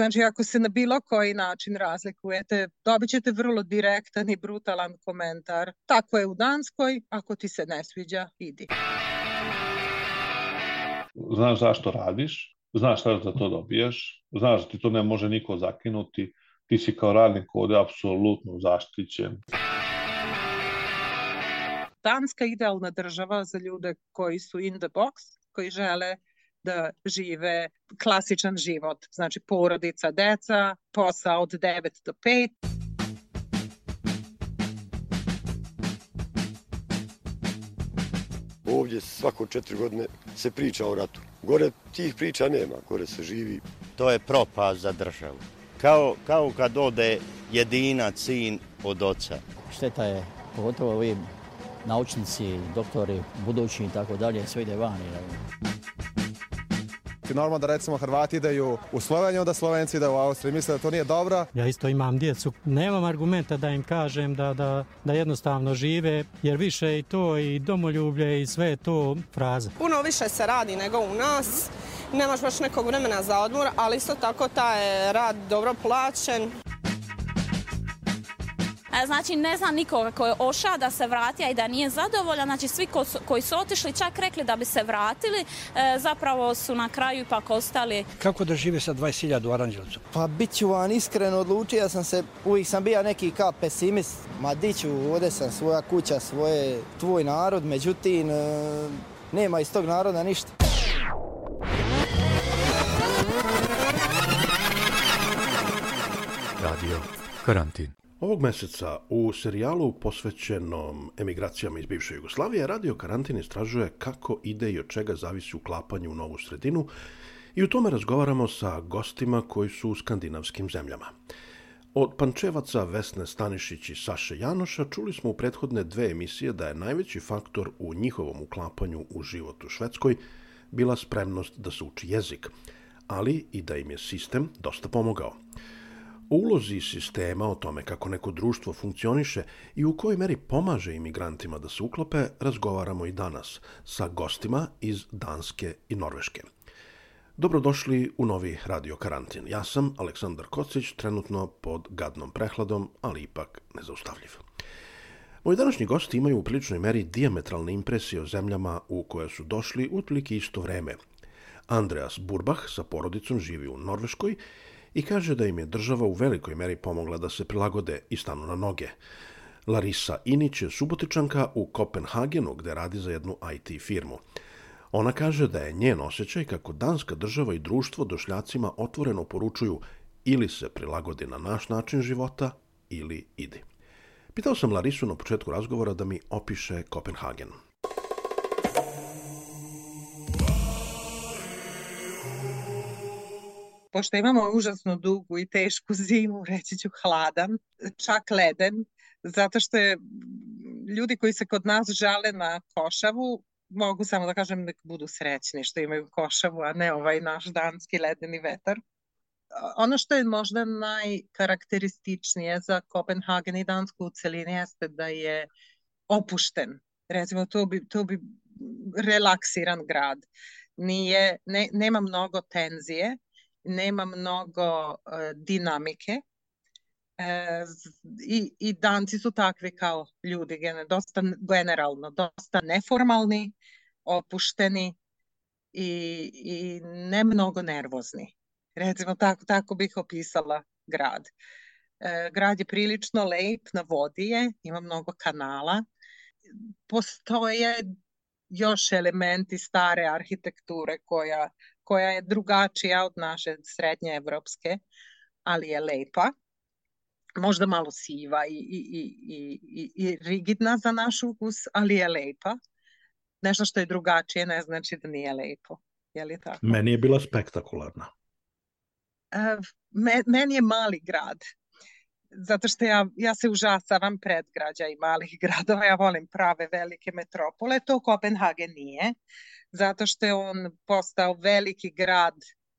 Znači, ako se na bilo koji način razlikujete, dobit ćete vrlo direktan i brutalan komentar. Tako je u Danskoj, ako ti se ne sviđa, idi. Znaš zašto radiš, znaš šta za to dobijaš, znaš da ti to ne može niko zakinuti, ti si kao radnik ovde apsolutno zaštićen. Danska idealna država za ljude koji su in the box, koji žele da žive klasičan život. Znači porodica, deca, posao od 9 do 5. Ovdje svako četiri godine se priča o ratu. Gore tih priča nema, gore se živi. To je propast za državu. Kao, kao kad ode jedina sin od oca. Šteta je, pogotovo ovi naučnici, doktori, budući i tako dalje, sve ide vani. Normalno da recimo Hrvati ideju u Sloveniju, da Slovenci ide u Austriju. Misle da to nije dobro. Ja isto imam djecu. Nemam argumenta da im kažem da, da, da jednostavno žive, jer više i to i domoljublje i sve je to fraza. Puno više se radi nego u nas. Nemaš baš nekog vremena za odmor, ali isto tako taj rad dobro plaćen. Znači ne znam nikoga ko je ošao da se vrati, a i da nije zadovoljan. Znači svi ko su, koji su otišli čak rekli da bi se vratili, e, zapravo su na kraju ipak ostali. Kako da žive sa 20.000 u Aranđelovcu? Pa bit ću vam iskreno odlučio sam se, uvijek sam bio neki kao pesimist. Ma diću, ovde sam svoja kuća, svoje, tvoj narod, međutim, e, nema iz tog naroda ništa. Radio Karantin. Ovog meseca u serijalu posvećenom emigracijama iz bivše Jugoslavije Radio Karantin istražuje kako ide i od čega zavisi uklapanje u novu sredinu i u tome razgovaramo sa gostima koji su u skandinavskim zemljama. Od pančevaca Vesne Stanišić i Saše Janoša čuli smo u prethodne dve emisije da je najveći faktor u njihovom uklapanju u život u Švedskoj bila spremnost da se uči jezik, ali i da im je sistem dosta pomogao. Ulozi sistema, o tome kako neko društvo funkcioniše i u kojoj meri pomaže imigrantima da se uklope, razgovaramo i danas sa gostima iz Danske i Norveške. Dobrodošli u novi Radio Karantin. Ja sam Aleksandar Kocić, trenutno pod gadnom prehladom, ali ipak nezaustavljiv. Moji današnji gosti imaju u priličnoj meri diametralne impresije o zemljama u koje su došli u otprilike isto vreme. Andreas Burbach sa porodicom živi u Norveškoj i kaže da im je država u velikoj meri pomogla da se prilagode i stanu na noge. Larisa Inić je subotičanka u Kopenhagenu gde radi za jednu IT firmu. Ona kaže da je njen osjećaj kako danska država i društvo došljacima otvoreno poručuju ili se prilagodi na naš način života ili idi. Pitao sam Larisu na početku razgovora da mi opiše Kopenhagen. Pošto imamo užasno dugu i tešku zimu, reći ću hladan, čak leden, zato što je ljudi koji se kod nas žale na košavu, mogu samo da kažem da budu srećni što imaju košavu, a ne ovaj naš danski ledeni vetar. Ono što je možda najkarakterističnije za Kopenhagen i Dansku u celini jeste da je opušten. Recimo, to bi, to bi relaksiran grad. Nije, ne, nema mnogo tenzije, nema mnogo uh, dinamike e, i, i danci su takvi kao ljudi, dosta generalno, dosta neformalni, opušteni i, i ne mnogo nervozni. Recimo, tako, tako bih opisala grad. E, grad je prilično lep, na vodi je, ima mnogo kanala. Postoje još elementi stare arhitekture koja koja je drugačija od naše srednje evropske, ali je lepa. Možda malo siva i, i, i, i, i rigidna za naš ukus, ali je lepa. Nešto što je drugačije ne znači da nije lepo. Je li tako? Meni je bila spektakularna. Me, meni je mali grad zato što ja, ja se užasavam predgrađa i malih gradova, ja volim prave velike metropole, to Kopenhagen nije, zato što je on postao veliki grad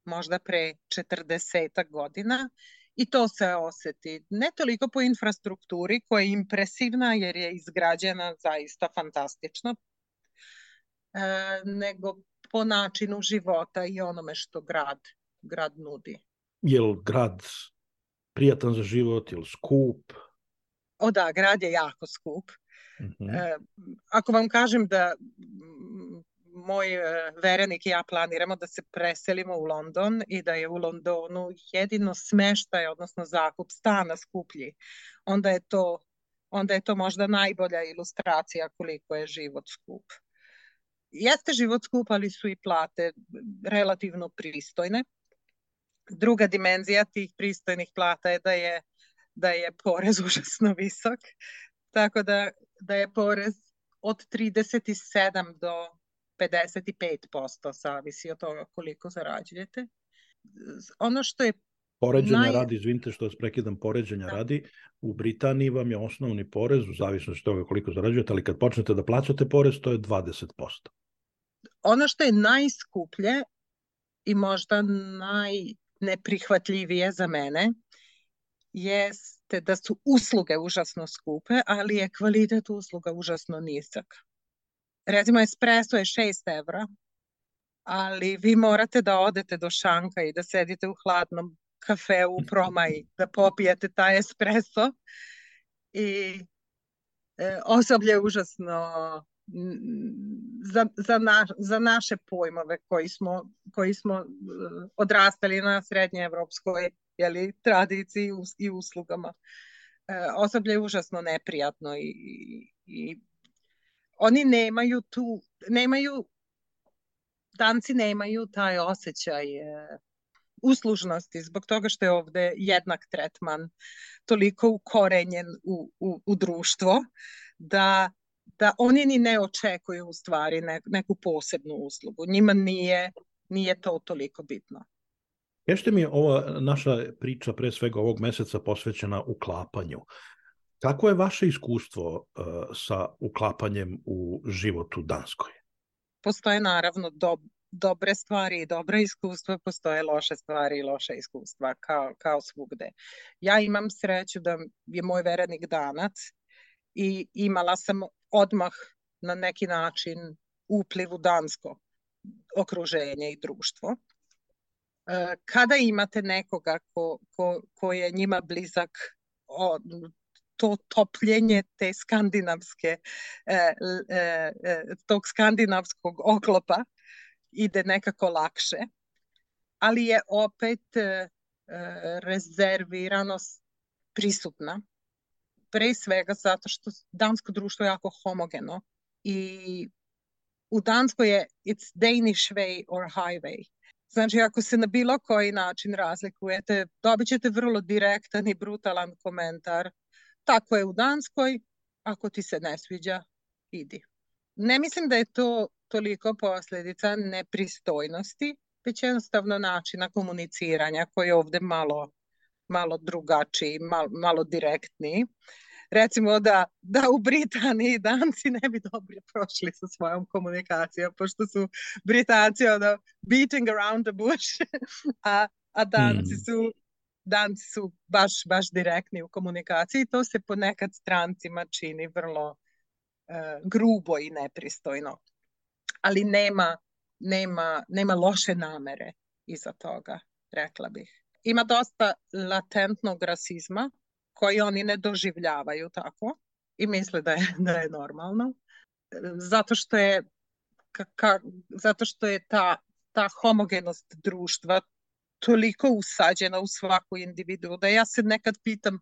možda pre 40 godina i to se oseti ne toliko po infrastrukturi koja je impresivna jer je izgrađena zaista fantastično, e, nego po načinu života i onome što grad, grad nudi. Je li grad prijatan za život, je li skup? O da, grad je jako skup. Mm -hmm. e, ako vam kažem da moj e, verenik i ja planiramo da se preselimo u London i da je u Londonu jedino smeštaj, odnosno zakup stana skuplji, onda je to, onda je to možda najbolja ilustracija koliko je život skup. Jeste život skup, ali su i plate relativno pristojne. Druga dimenzija tih pristojnih plata je da je da je porez užasno visok, tako da, da je porez od 37 do 55%, zavisi od toga koliko zarađujete. Ono što je Poređenja naj... radi, izvinite što vas prekidam, poređenja da. radi, u Britaniji vam je osnovni porez, u zavisnosti od toga koliko zarađujete, ali kad počnete da plaćate porez, to je 20%. Ono što je najskuplje i možda najneprihvatljivije za mene jeste da su usluge užasno skupe, ali je kvalitet usluga užasno nizak. Recimo, espresso je 6 evra, ali vi morate da odete do šanka i da sedite u hladnom kafeu u promaji, da popijete taj espresso i e, osoblje je užasno za, za, na, za naše pojmove koji smo, koji smo e, odrastali na srednjeevropskoj jeli, tradiciji i uslugama. E, osoblje je užasno neprijatno i, i oni nemaju tu, nemaju, danci nemaju taj osjećaj e, uslužnosti zbog toga što je ovde jednak tretman toliko ukorenjen u, u, u društvo da da oni ni ne očekuju u stvari ne, neku posebnu uslugu. Njima nije, nije to toliko bitno. Kažete mi, ova naša priča pre svega ovog meseca posvećena uklapanju. Kako je vaše iskustvo uh, sa uklapanjem u život u Danskoj? Postoje naravno do, dobre stvari i dobre iskustva, postoje loše stvari i loše iskustva, kao, kao svugde. Ja imam sreću da je moj verenik danac i imala sam odmah na neki način upliv u dansko okruženje i društvo. E, kada imate nekoga ko, ko, ko je njima blizak, to topljenje te skandinavske, e, e, tog skandinavskog oklopa ide nekako lakše, ali je opet rezerviranost prisutna pre svega zato što dansko društvo je jako homogeno i u Danskoj je it's Danish way or highway. Znači, ako se na bilo koji način razlikujete, dobit ćete vrlo direktan i brutalan komentar. Tako je u Danskoj, ako ti se ne sviđa, idi. Ne mislim da je to toliko posledica nepristojnosti, već jednostavno načina komuniciranja koji je ovde malo malo drugačiji, malo, malo direktniji. Recimo da, da u Britaniji danci ne bi dobro prošli sa svojom komunikacijom, pošto su Britanci ono, beating around the bush, a, a danci mm. su danci su baš, baš direktni u komunikaciji. To se ponekad strancima čini vrlo uh, grubo i nepristojno. Ali nema, nema, nema loše namere iza toga, rekla bih ima dosta latentnog rasizma koji oni ne doživljavaju tako i misle da je, da je normalno. Zato što je, ka, ka, zato što je ta, ta homogenost društva toliko usađena u svaku individu da ja se nekad pitam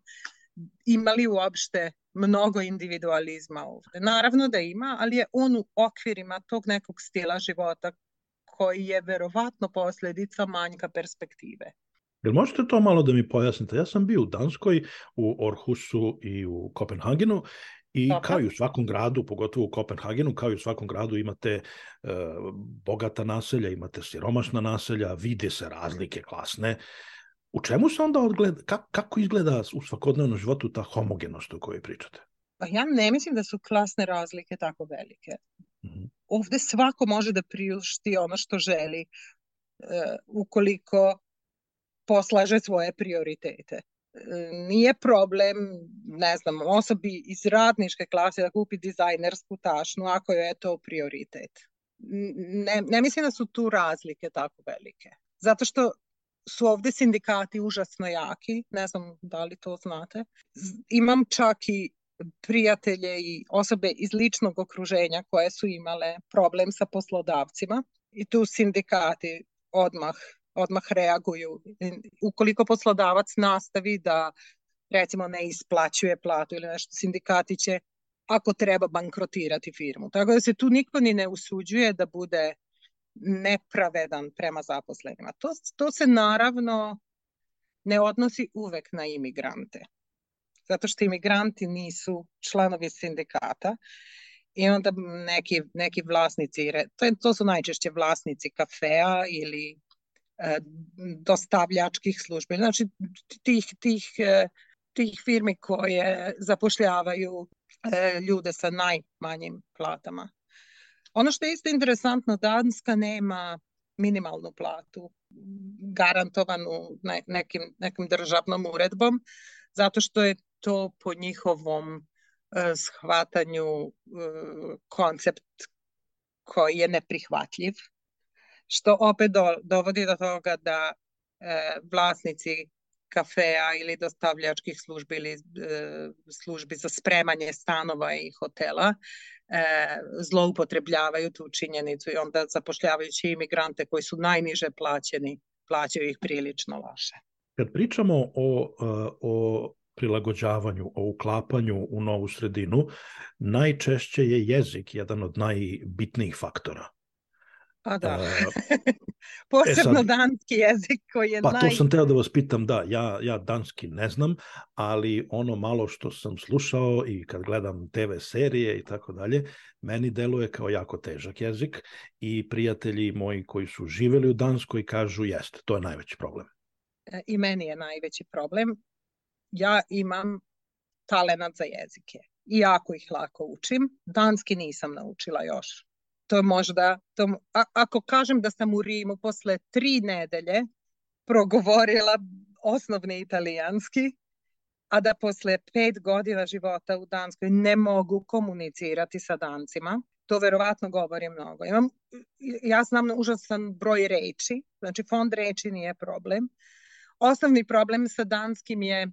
ima li uopšte mnogo individualizma ovde. Naravno da ima, ali je on u okvirima tog nekog stila života koji je verovatno posledica manjka perspektive. Jel možete to malo da mi pojasnite? Ja sam bio u Danskoj, u Orhusu i u Kopenhagenu I Tako. kao i u svakom gradu, pogotovo u Kopenhagenu, kao i u svakom gradu imate e, bogata naselja, imate siromašna naselja, vide se razlike klasne. U čemu se onda odgleda, kako, kako izgleda u svakodnevnom životu ta homogenost o kojoj pričate? Pa ja ne mislim da su klasne razlike tako velike. Mm -hmm. Ovde svako može da priušti ono što želi. E, ukoliko poslaže svoje prioritete. Nije problem, ne znam, osobi iz radničke klase da kupi dizajnersku tašnu ako joj je to prioritet. Ne, ne mislim da su tu razlike tako velike. Zato što su ovde sindikati užasno jaki, ne znam da li to znate. Imam čak i prijatelje i osobe iz ličnog okruženja koje su imale problem sa poslodavcima i tu sindikati odmah odmah reaguju. Ukoliko poslodavac nastavi da recimo ne isplaćuje platu ili nešto, sindikati će ako treba bankrotirati firmu. Tako da se tu niko ni ne usuđuje da bude nepravedan prema zaposlenima. To, to se naravno ne odnosi uvek na imigrante. Zato što imigranti nisu članovi sindikata i onda neki, neki vlasnici, to, je, to su najčešće vlasnici kafea ili e, dostavljačkih službi. Znači tih, tih, e, tih firmi koje zapošljavaju e, ljude sa najmanjim platama. Ono što je isto interesantno, Danska nema minimalnu platu garantovanu ne, nekim, nekim državnom uredbom, zato što je to po njihovom shvatanju koncept koji je neprihvatljiv, što opet do, dovodi do toga da uh, vlasnici kafea ili dostavljačkih službi ili e, službi za spremanje stanova i hotela e, zloupotrebljavaju tu činjenicu i onda zapošljavajući imigrante koji su najniže plaćeni, plaćaju ih prilično loše. Kad pričamo o, e, o prilagođavanju, o uklapanju u novu sredinu, najčešće je jezik jedan od najbitnijih faktora. Pa da. Posebno e sad, danski jezik koji je pa naj... to sam teo da vas pitam, da, ja, ja danski ne znam, ali ono malo što sam slušao i kad gledam TV serije i tako dalje, meni deluje kao jako težak jezik i prijatelji moji koji su živeli u Danskoj kažu jeste, to je najveći problem. E, I meni je najveći problem. Ja imam talenat za jezike i jako ih lako učim. Danski nisam naučila još to je možda, to, a, ako kažem da sam u Rimu posle tri nedelje progovorila osnovni italijanski, a da posle pet godina života u Danskoj ne mogu komunicirati sa Dancima, to verovatno govori mnogo. Imam, ja znam užasan broj reči, znači fond reči nije problem. Osnovni problem sa danskim je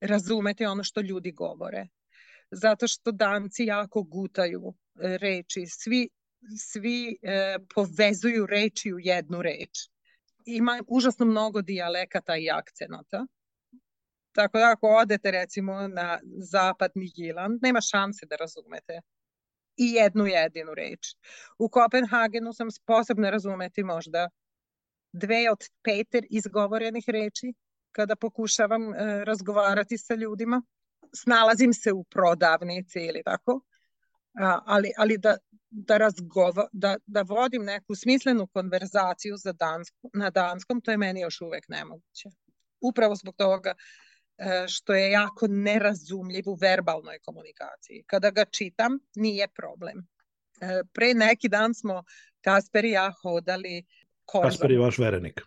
razumeti ono što ljudi govore. Zato što danci jako gutaju reči. Svi svi e, povezuju reči u jednu reč. Ima užasno mnogo dijalekata i akcenata. Tako da ako odete recimo na zapadni Giland, nema šanse da razumete i jednu jedinu reč. U Kopenhagenu sam sposobna razumeti možda dve od peter izgovorenih reči kada pokušavam e, razgovarati sa ljudima. Snalazim se u prodavnici ili tako, a, ali, ali da, da, razgova, da, da vodim neku smislenu konverzaciju za dansku, na danskom, to je meni još uvek nemoguće. Upravo zbog toga e, što je jako nerazumljiv u verbalnoj komunikaciji. Kada ga čitam, nije problem. E, pre neki dan smo Kasper i ja hodali korzom. Kasper je vaš verenik.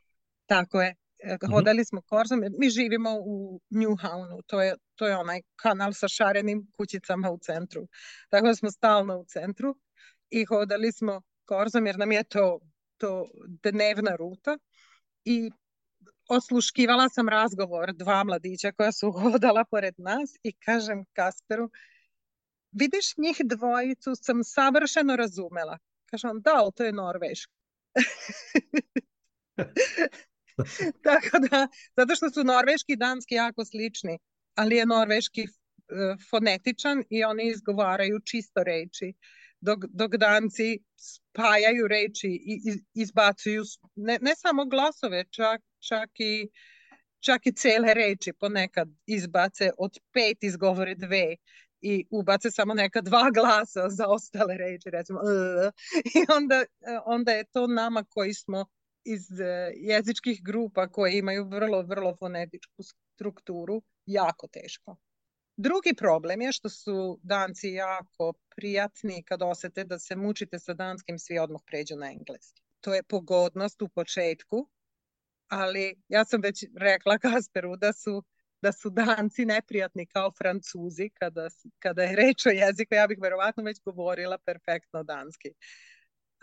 Tako je. E, mhm. Hodali smo korzom, mi živimo u Newhownu, to je, to je onaj kanal sa šarenim kućicama u centru. Tako da smo stalno u centru i hodali smo korzom jer nam je to, to dnevna ruta i osluškivala sam razgovor dva mladića koja su hodala pored nas i kažem Kasperu, vidiš njih dvojicu sam savršeno razumela. Kažem, da, ali to je Norveška. Tako da, zato što su norveški i danski jako slični, ali je norveški uh, fonetičan i oni izgovaraju čisto reči, dok, dok danci spajaju reči i izbacuju ne, ne samo glasove, čak, čak i čak i cele reči ponekad izbace od pet izgovore dve i ubace samo neka dva glasa za ostale reči, recimo i onda, onda je to nama koji smo iz e, jezičkih grupa koje imaju vrlo, vrlo fonetičku strukturu jako teško. Drugi problem je što su danci jako prijatni kad osete da se mučite sa danskim, svi odmah pređu na engleski. To je pogodnost u početku, ali ja sam već rekla Kasperu da su da su danci neprijatni kao francuzi kada, kada je reč o jeziku, ja bih verovatno već govorila perfektno danski.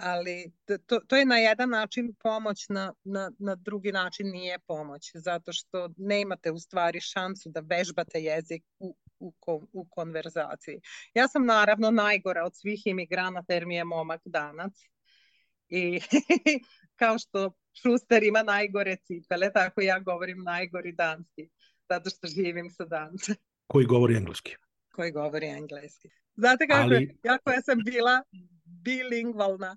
Ali to, to je na jedan način pomoć, na, na, na drugi način nije pomoć, zato što nemate u stvari šansu da vežbate jezik u, u, u konverzaciji. Ja sam naravno najgora od svih imigranata jer mi je momak danac i kao što Šuster ima najgore cipele, tako ja govorim najgori danski, zato što živim sa dancem. Koji govori engleski. Koji govori engleski. Znate kako Ali... ja koja sam bila bilingvalna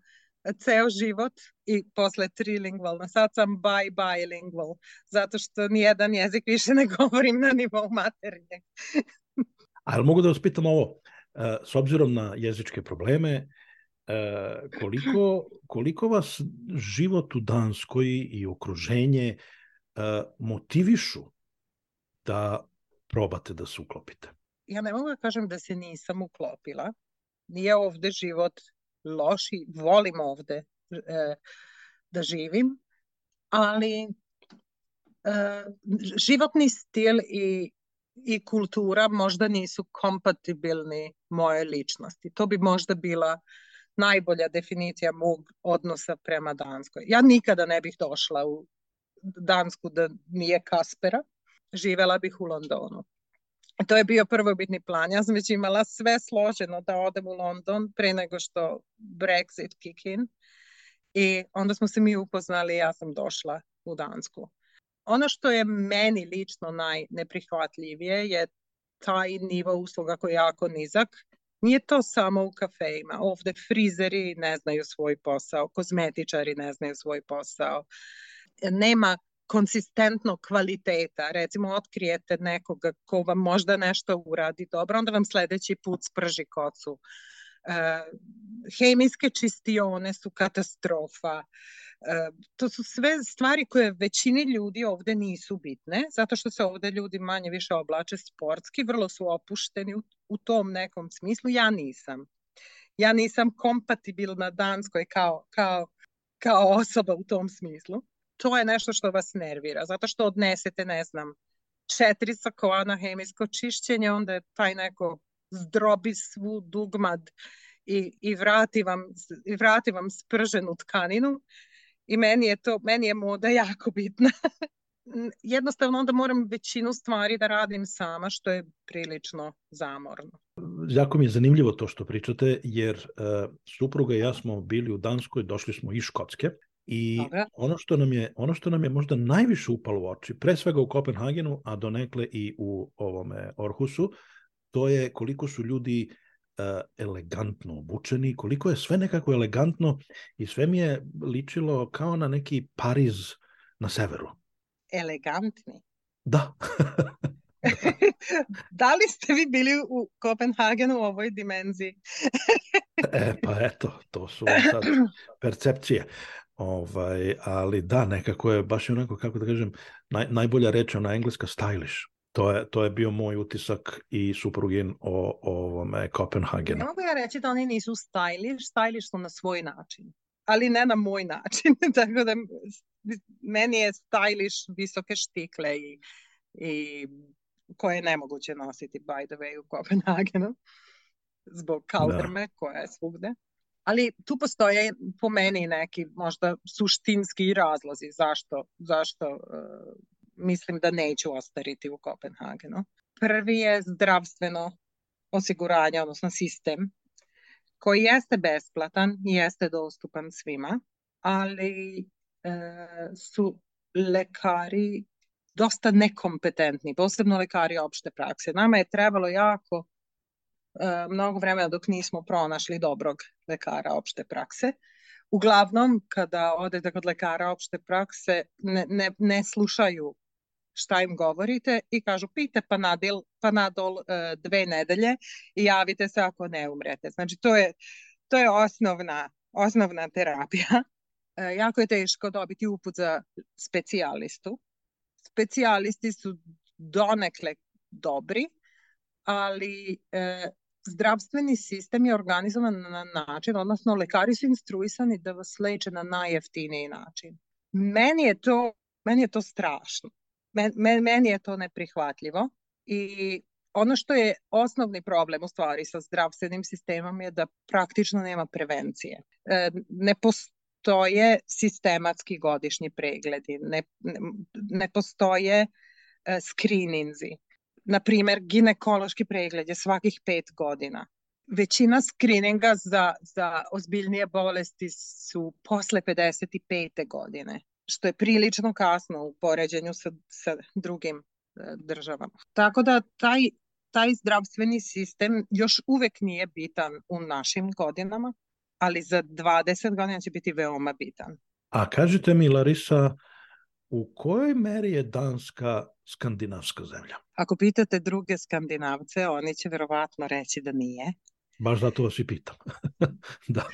ceo život i posle trilingvalna. Sad sam bi bilingual, zato što nijedan jezik više ne govorim na nivou maternjeg. Ali mogu da vas pitam ovo, e, s obzirom na jezičke probleme, e, koliko, koliko vas život u Danskoj i okruženje e, motivišu da probate da se uklopite? Ja ne mogu da kažem da se nisam uklopila. Nije ovde život loši, volim ovde e, da živim, ali e, životni stil i, i kultura možda nisu kompatibilni moje ličnosti. To bi možda bila najbolja definicija mog odnosa prema Danskoj. Ja nikada ne bih došla u Dansku da nije Kaspera, živela bih u Londonu. To je bio prvobitni plan. Ja sam već imala sve složeno da odem u London pre nego što Brexit kick in. I onda smo se mi upoznali i ja sam došla u Dansku. Ono što je meni lično najneprihvatljivije je taj nivo usluga koji je jako nizak. Nije to samo u kafejima. Ovde frizeri ne znaju svoj posao, kozmetičari ne znaju svoj posao. Nema konsistentnog kvaliteta. Recimo, otkrijete nekoga ko vam možda nešto uradi dobro, onda vam sledeći put sprži kocu. E, hemijske čistione su katastrofa. E, to su sve stvari koje većini ljudi ovde nisu bitne, zato što se ovde ljudi manje više oblače sportski, vrlo su opušteni u, u tom nekom smislu. Ja nisam. Ja nisam kompatibilna Danskoj kao, kao, kao osoba u tom smislu to je nešto što vas nervira, zato što odnesete, ne znam, četiri sakoa na hemijsko čišćenje, onda je taj neko zdrobi svu dugmad i, i, vrati vam, i vrati vam sprženu tkaninu i meni je to, meni je moda jako bitna. Jednostavno onda moram većinu stvari da radim sama, što je prilično zamorno. Jako mi je zanimljivo to što pričate, jer uh, supruga i ja smo bili u Danskoj, došli smo iz Škotske I Dobre. ono što, nam je, ono što nam je možda najviše upalo u oči, pre svega u Kopenhagenu, a donekle i u ovome Orhusu, to je koliko su ljudi uh, elegantno obučeni, koliko je sve nekako elegantno i sve mi je ličilo kao na neki Pariz na severu. Elegantni? Da. da li ste vi bili u Kopenhagenu u ovoj dimenziji? e, pa eto, to su sad percepcije. Ovaj, ali da, nekako je baš onako, kako da kažem, naj, najbolja reč ona engleska stylish. To je, to je bio moj utisak i suprugin o, o ovome Kopenhagenu. Ne mogu ja reći da oni nisu stylish, stylish su na svoj način, ali ne na moj način. Tako da meni je stylish visoke štikle i, i koje je nemoguće nositi by the way u Kopenhagenu zbog kaldrme da. koja je svugde ali tu postoje po meni neki možda suštinski razlozi zašto, zašto uh, mislim da neću ostariti u Kopenhagenu. Prvi je zdravstveno osiguranje, odnosno sistem, koji jeste besplatan i jeste dostupan svima, ali uh, su lekari dosta nekompetentni, posebno lekari opšte prakse. Nama je trebalo jako E, mnogo vremena dok nismo pronašli dobrog lekara opšte prakse. Uglavnom, kada odete kod lekara opšte prakse, ne, ne, ne slušaju šta im govorite i kažu pite panadil, panadol e, dve nedelje i javite se ako ne umrete. Znači, to je, to je osnovna, osnovna terapija. E, jako je teško dobiti uput za specijalistu. Specijalisti su donekle dobri, ali e, zdravstveni sistem je organizovan na način, odnosno lekari su instruisani da vas leče na najjeftiniji način. Meni je to, meni je to strašno. Men, meni je to neprihvatljivo i ono što je osnovni problem u stvari sa zdravstvenim sistemom je da praktično nema prevencije. E, ne postoje sistematski godišnji pregledi, ne, ne, ne postoje e, screeninzi. Na primer, ginekološki pregled je svakih pet godina. Većina skrininga za, za ozbiljnije bolesti su posle 55. godine, što je prilično kasno u poređenju sa, sa drugim e, državama. Tako da taj, taj zdravstveni sistem još uvek nije bitan u našim godinama, ali za 20 godina će biti veoma bitan. A kažite mi, Larisa, u kojoj meri je Danska skandinavska zemlja? Ako pitate druge skandinavce, oni će verovatno reći da nije. Baš zato vas i pitam. da.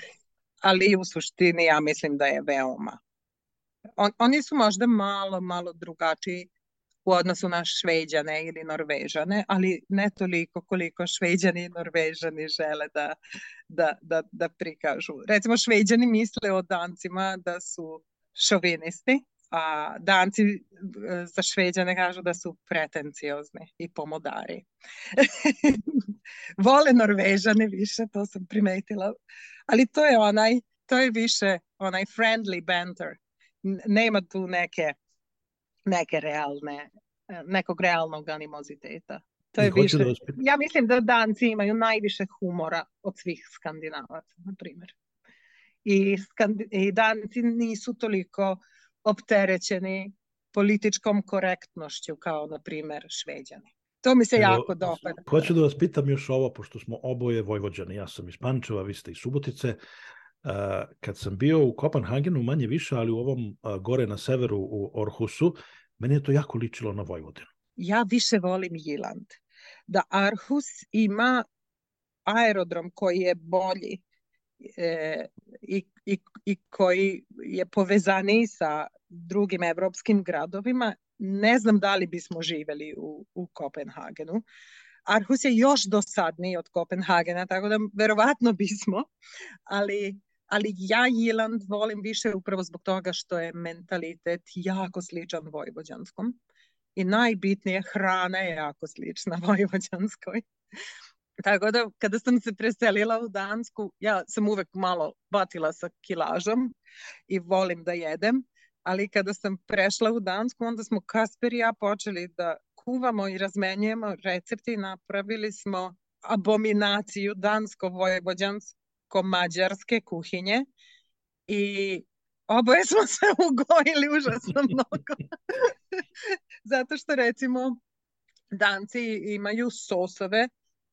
Ali u suštini ja mislim da je veoma. On, oni su možda malo, malo drugačiji u odnosu na šveđane ili norvežane, ali ne toliko koliko šveđani i norvežani žele da, da, da, da prikažu. Recimo šveđani misle o dancima da su šovinisti, a danci e, za šveđane kažu da su pretenciozni i pomodari. Vole norvežane više, to sam primetila. Ali to je onaj, to je više onaj friendly banter. Nema tu neke neke realne, e, nekog realnog animoziteta. To je više, da ja mislim da danci imaju najviše humora od svih skandinavaca, na primjer. I, skandi, I danci nisu toliko opterećeni političkom korektnošću kao, na primjer, šveđani. To mi se Evo, jako dopada. Hoću da vas pitam još ovo, pošto smo oboje Vojvođani. Ja sam iz Pančeva, vi ste iz Subotice. Uh, kad sam bio u Kopenhagenu, manje više, ali u ovom gore na severu u Orhusu, meni je to jako ličilo na Vojvodinu. Ja više volim Jiland. Da Arhus ima aerodrom koji je bolji e, i, i, i koji je povezaniji sa drugim evropskim gradovima, ne znam da li bismo živeli u, u Kopenhagenu. Arhus je još dosadniji od Kopenhagena, tako da verovatno bismo, ali, ali ja Jiland volim više upravo zbog toga što je mentalitet jako sličan vojvođanskom i najbitnije hrana je jako slična vojvođanskoj. Tako da kada sam se preselila u Dansku, ja sam uvek malo batila sa kilažom i volim da jedem, ali kada sam prešla u Dansku, onda smo Kasper i ja počeli da kuvamo i razmenjujemo recepte i napravili smo abominaciju dansko-vojvođansko-mađarske kuhinje i oboje smo se ugojili užasno mnogo. Zato što recimo danci imaju sosove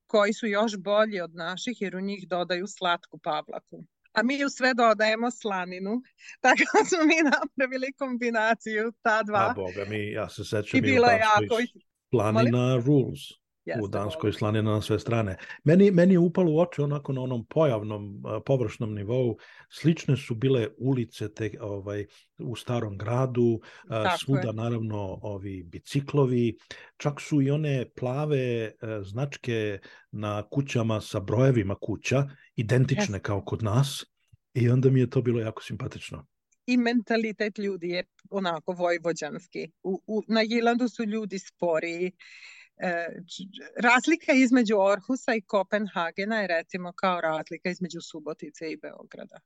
koji su još bolji od naših jer u njih dodaju slatku pavlaku. A mi u sve dodajemo slaninu, tako da smo mi napravili kombinaciju ta dva. A boga mi, ja se sećam i, bilo je jako... Slanina Molim? rules. Jeste, u Danskoj slanina na sve strane. Meni, meni je upalo u oči onako na onom pojavnom, površnom nivou. Slične su bile ulice te, ovaj, u starom gradu, Tako svuda je. naravno ovi biciklovi, čak su i one plave e, značke na kućama sa brojevima kuća, identične yes. kao kod nas. I onda mi je to bilo jako simpatično i mentalitet ljudi je onako vojvođanski. U, u, na Jilandu su ljudi sporiji, razlika između Orhusa i Kopenhagena je recimo kao razlika između Subotice i Beograda.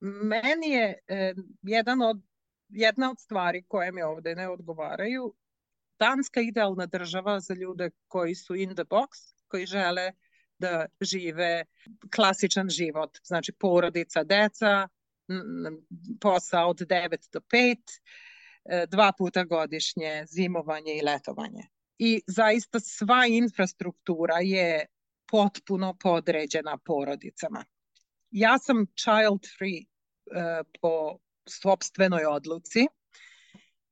Meni je e, jedan od, jedna od stvari koje mi ovde ne odgovaraju Danska idealna država za ljude koji su in the box, koji žele da žive klasičan život, znači porodica, deca, posao od 9 do 5, e, dva puta godišnje zimovanje i letovanje i zaista sva infrastruktura je potpuno podređena porodicama. Ja sam child free uh, po sobstvenoj odluci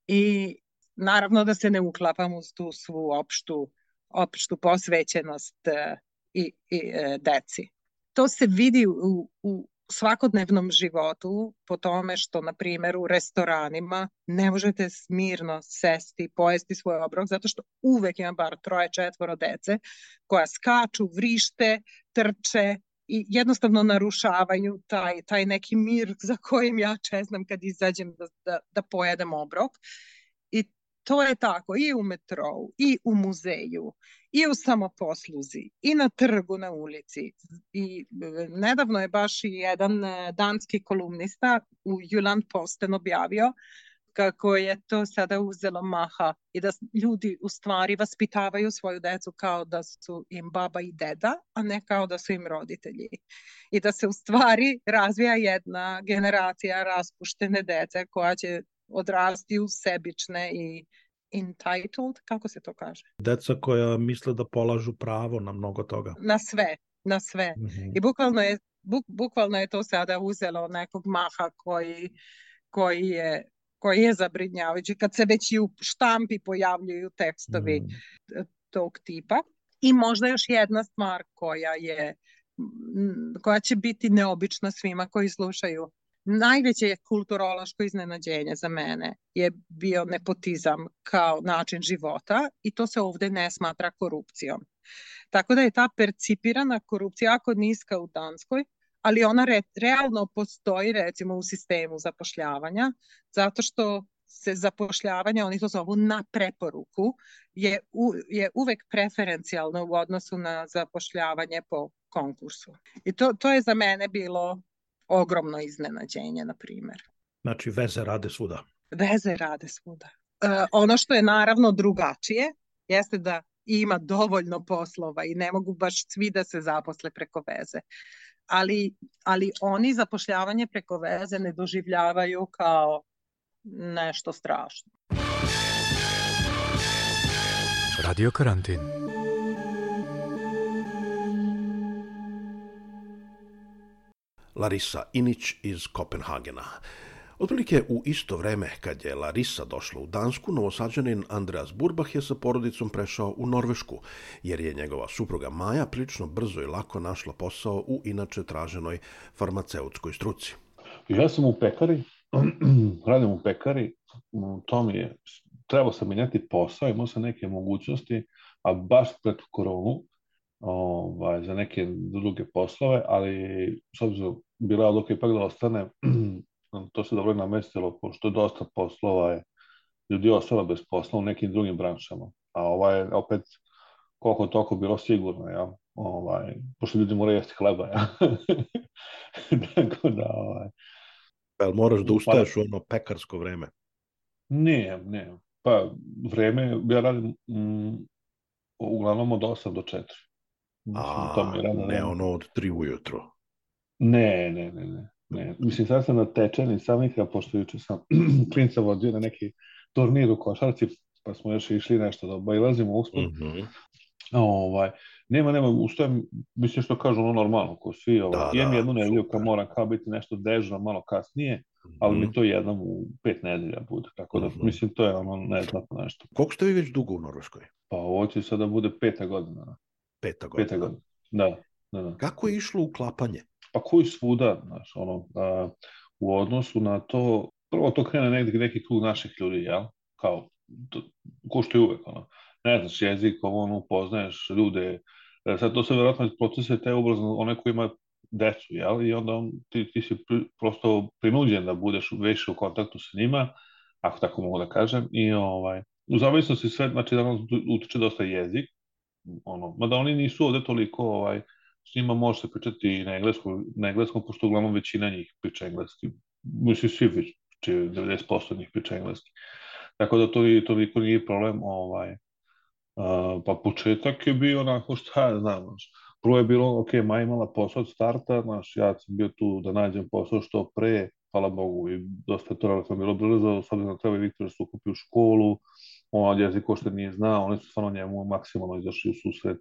i naravno da se ne uklapam uz tu svu opštu, opštu posvećenost uh, i, i uh, deci. To se vidi u, u svakodnevnom životu po tome što, na primjer, u restoranima ne možete smirno sesti, pojesti svoj obrok, zato što uvek ima bar troje, četvoro dece koja skaču, vrište, trče i jednostavno narušavaju taj, taj neki mir za kojim ja čeznam kad izađem da, da, da pojedem obrok. To je tako i u metrou, i u muzeju, i u samoposluzi, i na trgu, na ulici. I e, nedavno je baš i jedan e, danski kolumnista u Juland Posten objavio kako je to sada uzelo maha i da ljudi u stvari vaspitavaju svoju decu kao da su im baba i deda, a ne kao da su im roditelji. I da se u stvari razvija jedna generacija raspuštene dece koja će odrasti u sebične i entitled, kako se to kaže? Deca koja misle da polažu pravo na mnogo toga. Na sve, na sve. Mm -hmm. I bukvalno je, buk, bukvalno je to sada uzelo nekog maha koji, koji je koji je zabrinjavajući kad se već i u štampi pojavljuju tekstovi mm. tog tipa. I možda još jedna stvar koja je koja će biti neobična svima koji slušaju najveće kulturološko iznenađenje za mene je bio nepotizam kao način života i to se ovde ne smatra korupcijom. Tako da je ta percipirana korupcija jako niska u Danskoj, ali ona re, realno postoji recimo u sistemu zapošljavanja, zato što se zapošljavanje, oni to zovu na preporuku, je, u, je uvek preferencijalno u odnosu na zapošljavanje po konkursu. I to, to je za mene bilo ogromno iznenađenje, na primjer. Znači, veze rade svuda. Veze rade svuda. E, ono što je naravno drugačije, jeste da ima dovoljno poslova i ne mogu baš svi da se zaposle preko veze. Ali, ali oni zapošljavanje preko veze ne doživljavaju kao nešto strašno. Radio karantin. Larisa Inić iz Kopenhagena. Otprilike u isto vreme kad je Larisa došla u Dansku, novosađanin Andreas Burbach je sa porodicom prešao u Norvešku, jer je njegova supruga Maja prilično brzo i lako našla posao u inače traženoj farmaceutskoj struci. Ja sam u pekari, radim u pekari, to mi je, trebao sam menjati posao, imao sam neke mogućnosti, a baš pred koronu, ovaj, za neke druge poslove, ali s obzirom bila odluka ipak da ostane, to se dobro namestilo, pošto je dosta poslova je ljudi ostalo bez posla u nekim drugim branšama. A ovaj je opet koliko toliko bilo sigurno, ja? Ovaj, pošto ljudi moraju jesti hleba, ja? Tako da, ovaj... Jel moraš da ustaješ u ono pekarsko vreme? Ne, ne. Pa, vreme, ja radim mm, uglavnom od 8 do 4. A, to mi rada, ne ono od tri ujutro. Ne, ne, ne, ne. ne. Mislim, sad sam natečen i sam nikada, pošto juče sam klinca vodio na neki turnir u košarci, pa smo još išli nešto da obajlazimo uspod. Mm -hmm. ovaj, nema, nema, ustajem, mislim što kažu ono normalno, ko svi, ovaj, da, jem da, jednu nedelju kad moram kao biti nešto dežno malo kasnije, mm -hmm. ali mi mhm. to jednom u pet nedelja bude, tako da, mm -hmm. mislim, to je ono neznatno nešto. Koliko ste vi već dugo u Norveškoj? Pa ovo će sada bude peta godina. Peta godina. Peta godina. Da, da, da. Kako je išlo uklapanje? Pa koji svuda, znaš, ono, a, u odnosu na to, prvo to krene negdje neki krug naših ljudi, jel? Kao, to, ko što je uvek, ono, ne znaš jezik, ono, poznaješ ljude, e, sad to se verovatno procese te obrazno, one koji ima decu, jel? I onda on, ti, ti si pri, prosto prinuđen da budeš više u kontaktu sa njima, ako tako mogu da kažem, i ovaj, u zavisnosti sve, znači da nam utiče dosta jezik, ono, mada oni nisu ovde toliko, ovaj, s njima može se pričati na engleskom, na engleskom, pošto uglavnom većina njih priča engleski. Mislim, svi već, 90% njih priča engleski. Tako da to toliko nije problem, ovaj, Uh, pa početak je bio onako šta ja znam, znaš. Prvo je bilo, ok, Maja imala posao od starta, znaš, ja sam bio tu da nađem posao što pre, hvala Bogu, i dosta to relativno bilo brzo, sad na treba Viktor da se ukupi u školu, on jezik ko što nije znao, oni su stvarno njemu maksimalno izašli u susret,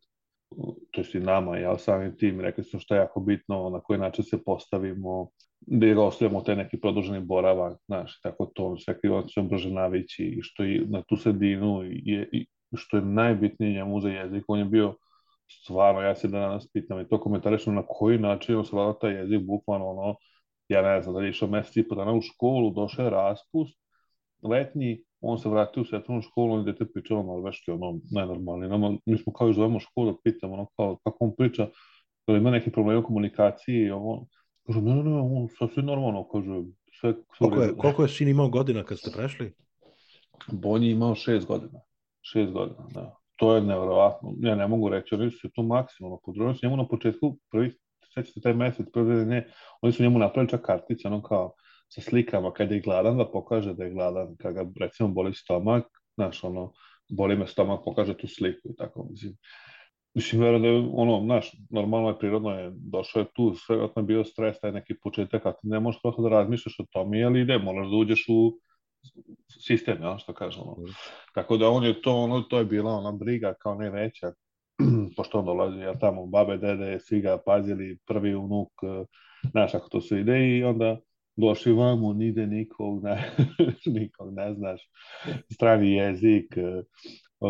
to jest i nama, ja samim tim, rekli smo šta je jako bitno, na koji način se postavimo, da je ostavljamo te neki produženi boravak, znaš, tako to, sve krivo se brže navići i što je na tu sredinu je, i što je najbitnije njemu za jezik, on je bio stvarno, ja se da danas pitam i to komentarišem na koji način on savlada taj jezik, bukvalno ono, ja ne znam, da je išao mesec i po dana u školu, došao je raspust, letnji, on se vratio u svetovnu školu, on dete pričalo norveški, ono, najnormalnije. Nama, mi smo kao i zovemo školu da pitamo, ono, kao, kako on priča, da ima neki problem u komunikaciji, ovo, kaže, ne, ne, ne, on sasvim normalno, kaže, sve, koliko, je, koliko je sin imao godina kad ste prešli? Bonji je imao šest godina. Šest godina, da. To je nevjerovatno. Ja ne mogu reći, oni su se tu maksimalno podružili. Njemu na početku, prvi, sećate taj mesec, prvi ne, oni su njemu napravili čak kartice, ono kao sa slikama kad je gladan, da pokaže da je gladan, kad ga recimo boli stomak, znaš, ono, boli me stomak, pokaže tu sliku i tako, mislim. Mislim, verujem da je ono, znaš, normalno je, prirodno je, došao je tu, sve je bio stres, taj neki početak, a ti ne možeš prosto da razmišljaš o tome, ali ide, moraš da uđeš u sistem, ja, što kažemo. Mm. Tako da on je to, ono, to je bila ona briga kao ne veća, pošto on dolazi, ja tamo, babe, dede, svi ga pazili, prvi unuk, znaš, ako to se ide i onda došli vamo, nide nikog, ne, nikog ne znaš, strani jezik,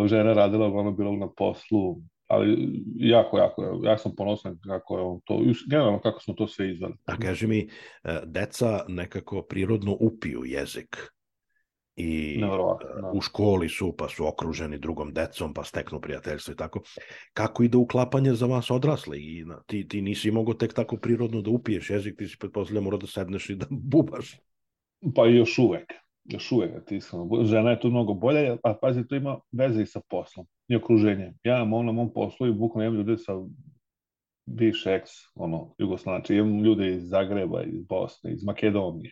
žena radila ono bilo na poslu, ali jako, jako, ja sam ponosan kako je on to, generalno kako smo to sve izvali. A kaži mi, deca nekako prirodno upiju jezik i da. u školi su, pa su okruženi drugom decom, pa steknu prijateljstvo i tako. Kako ide uklapanje za vas odrasle? I ti, ti nisi mogao tek tako prirodno da upiješ jezik, ti si pretpostavljamo morao da sedneš i da bubaš. Pa još uvek, još uvek, ti sam, žena je tu mnogo bolja, a pazi, to ima veze i sa poslom i okruženjem. Ja imam na mom poslu i bukvalno imam ljude sa bivše ex, ono, Jugoslavznači, imam ljude iz Zagreba, iz Bosne, iz Makedonije,